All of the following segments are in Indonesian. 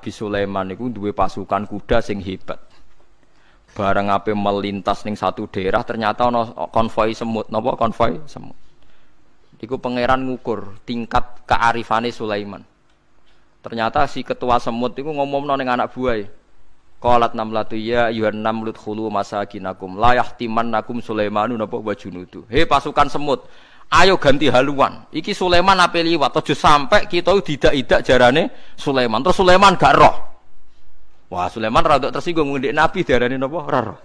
Nabi Sulaiman itu dua pasukan kuda sing hebat. Barang ape melintas ning satu daerah ternyata ono konvoi semut, napa konvoi semut. Iku pangeran ngukur tingkat kearifane Sulaiman. Ternyata si ketua semut itu ngomong ning anak buah. Qalat namlatu ya ayuhan namlut khulu masakinakum la yahtimannakum Sulaimanu napa wa junudu. Hei pasukan semut, ayo ganti haluan. Iki Sulaiman ape liwat aja sampai kita tidak-tidak jarane Sulaiman. Terus Sulaiman gak roh. Wah, Sulaiman rada tersinggung ngendik Nabi diarani napa? Ora roh.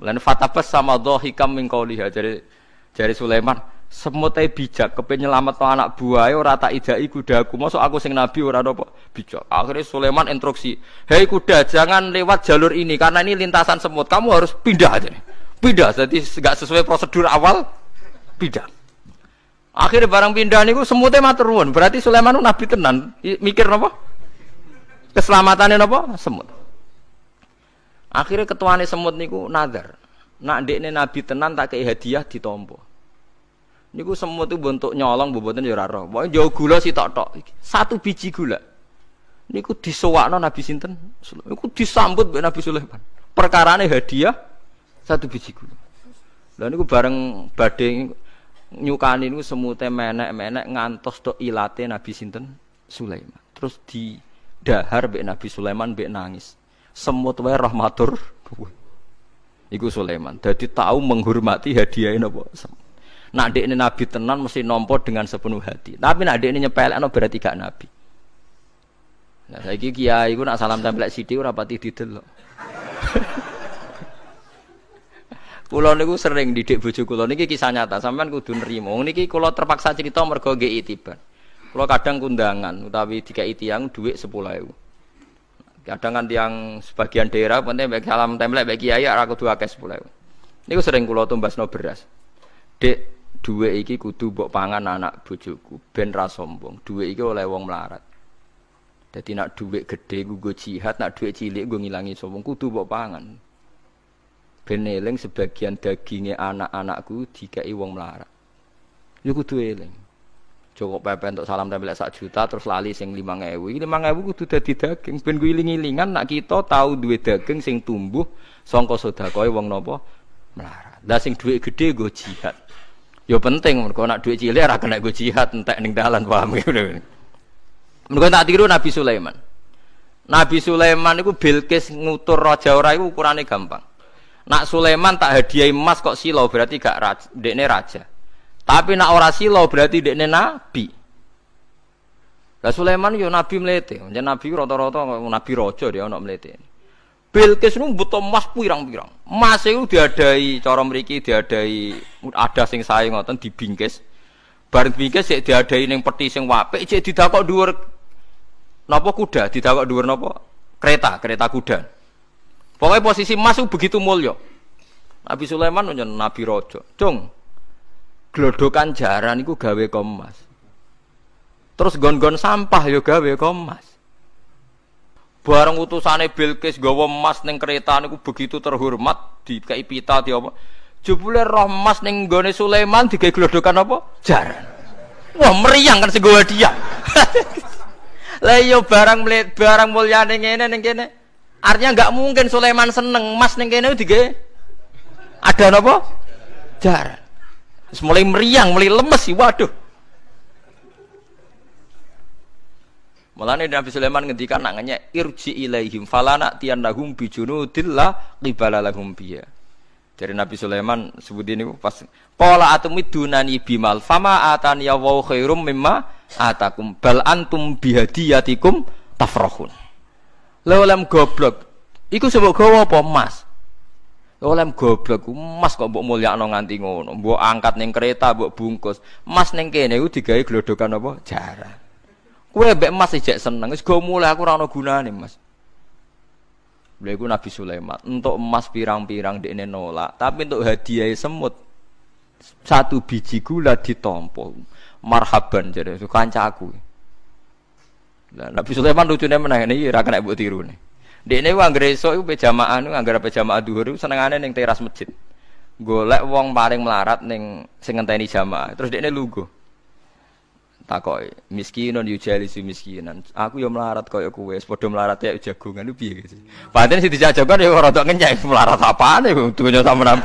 Lan fatabas sama dhahikam min jare jare Sulaiman, semut bijak kepen nyelamet anak buah ora tak idai kudaku masuk aku sing nabi ora apa bijak akhirnya Sulaiman instruksi hei kuda jangan lewat jalur ini karena ini lintasan semut kamu harus pindah aja pindah jadi nggak sesuai prosedur awal pindah akhirnya barang pindah niku semutnya matur berarti Sulaiman nabi tenan mikir apa keselamatannya apa semut akhirnya ketuane semut niku nazar nak dekne nabi tenan tak kayak hadiah ditompo Niku semua tuh bentuk nyolong boboten ya ora roh. Pokoke gula sih tok tok. Satu biji gula. Niku disewakno Nabi sinten? Niku disambut mbek Nabi Sulaiman. Perkarane hadiah satu biji gula. Lah niku bareng badhe nyukani niku semute menek-menek ngantos tok ilate Nabi sinten? Sulaiman. Terus di dahar mbek Nabi Sulaiman mbek nangis. Semut wae rahmatur. Iku Sulaiman. Jadi tahu menghormati hadiah napa? Nak ini nabi tenan mesti nompo dengan sepenuh hati. Tapi nak dek ini nyepelek no berarti gak nabi. Nah, saya kiai gue nak salam tempel sithik ora pati didelok. Kulo niku sering didik bojo kulo niki kisah nyata, sampean kudu nrimo. Niki kulo terpaksa cerita mergo nggih itiban. Kulo kadang kundangan utawi dikai tiyang dhuwit 10.000. Kadang kan tiang sebagian daerah penting baik salam tempel baik kiai ora kudu akeh 10.000. Niku sering kulo tumbasno beras. Dek Dua iki kudu mbok pangan anak bojoku ben ra sombong. Duwe iki oleh wong melarat. Jadi nak duit gede gue jihad, nak duit cilik gue ngilangi sombong kudu mbok pangan. Ben sebagian dagingnya anak-anakku dikai wong melarat. Yo kudu eling. Cukup pepe untuk salam tempel sak juta terus lali sing lima ngewu. Lima ngewu kudu dadi daging. Ben gue iling-ilingan nak kita tahu duit daging sing tumbuh songko koi wong nopo melarat. Lah sing duit gede gue jihad. Yo penting mergo nak duit cilik ora kena go jihad entek ning dalan paham ngene. Mergo tak tiru Nabi Sulaiman. Nabi Sulaiman itu Bilqis ngutur raja ora iku ukurane gampang. Nak Sulaiman tak hadiah emas kok silo berarti gak raja, dekne raja. Tapi nak ora silo berarti dekne nabi. Lah Sulaiman yo nabi mlete. Jeneng nabi rata-rata nabi raja dia ono mlete. Bilqis nu butuh emas pirang-pirang. Emas itu diadai cara mriki diadai ada sing sae ngoten dibingkis. Bareng bingkis sik diadai ning peti sing apik cek didakok dhuwur napa kuda, didakok dhuwur napa kereta, kereta kuda. Pokoknya posisi emas itu begitu mulia. Nabi Sulaiman nyen Nabi Rojo. Cung, glodokan jaran itu gawe kemas. Terus gon-gon sampah yo gawe kemas. Bareng utusane Bilqis gawa emas ning kereta niku begitu terhormat dikai pita di apa. Jebule roh emas ning gone Sulaiman digawe glodokan apa? Jaran. Wah, meriang kan sing dia. Lah iya barang melihat barang mulyane ngene ning kene. Artinya enggak mungkin Sulaiman seneng emas ning kene digawe ada napa? Jaran. Mulai meriang, mulai lemes sih, waduh. Mulane Nabi Sulaiman ngendikan nanganya irji ilaihim falana tiyanahum bijunudillah qibala lahum biya. Dari Nabi Sulaiman sebut ini pas pola atumidunani bimal fama atani ya wa khairum mimma atakum bal antum bihadiyatikum tafrahun. Lha goblok. Iku sebab gawa apa emas? Oleh goblok emas kok mbok mulyakno nganti ngono. Mbok angkat ning kereta, mbok bungkus. Emas ning kene iku digawe glodokan apa? Jarang. Kue bek emas ijek seneng, wis go mulai aku ora ana gunane, Mas. Lha iku Nabi Sulaiman, untuk emas pirang-pirang dekne nolak, tapi untuk hadiah semut satu biji gula ditompo. Marhaban jadi kancaku. Lah Nabi Sulaiman lucune meneh iki ora kena mbok tirune. Dekne ku anggere esuk iku jamaah niku anggere pe jamaah dhuwur iku senengane ning teras masjid. Golek wong paling melarat ning sing ngenteni jamaah. Terus dekne lugu. takoki miskinun yujalisu miskinan aku yo melarat koyo kowe padha melarat ya jagongan itu piye gitu padahal sing dijajokan ya rada ngenyek melarat apane dunya nambah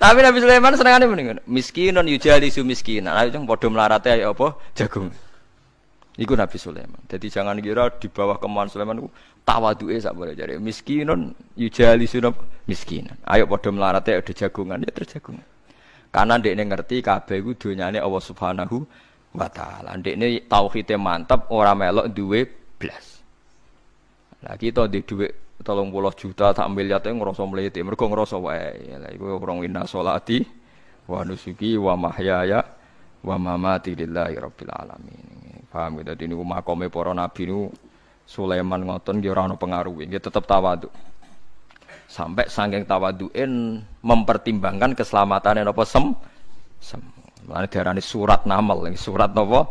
tapi Nabi Sulaiman senengane mendingan miskinun yujalisu miskinan ayo padha melarat ya apa jagung Iku Nabi Sulaiman. Jadi jangan kira di bawah kemauan Sulaiman itu tawaduke sak boleh jadi miskinun yujalisu miskinan. Ayo padha melarat ya ada jagungan ya terjagungan. Karena ndekne ngerti kabeh iku donyane Allah Subhanahu wa taala. Ndekne tauhide mantep ora melok duwe blas. Lah kita di dhuwit 30 juta tak miliar teh ngrasa mlete, mergo ngrasa wae. Lah iku orang inna sholati wa nusuki wa mahyaya wa mamati lillahi rabbil alamin. Paham gitu, ini makome para nabi niku Sulaiman ngoten nggih ora ana pengaruh, nggih tetep tawadhu sampai saking tawaduin mempertimbangkan keselamatan apa sem sem Mulane diarani surat namal, surat napa?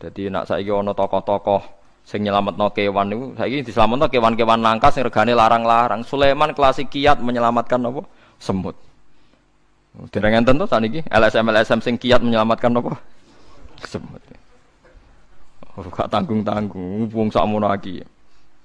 Jadi nak saiki ana tokoh-tokoh sing nyelametno kewan niku saiki diselametno kewan-kewan langka sing regane larang-larang. Sulaiman klasik kiat menyelamatkan apa? Semut. Dereng enten to saniki LSM LSM sing kiat menyelamatkan apa? Semut. Gak tanggung-tanggung, wong sakmono iki.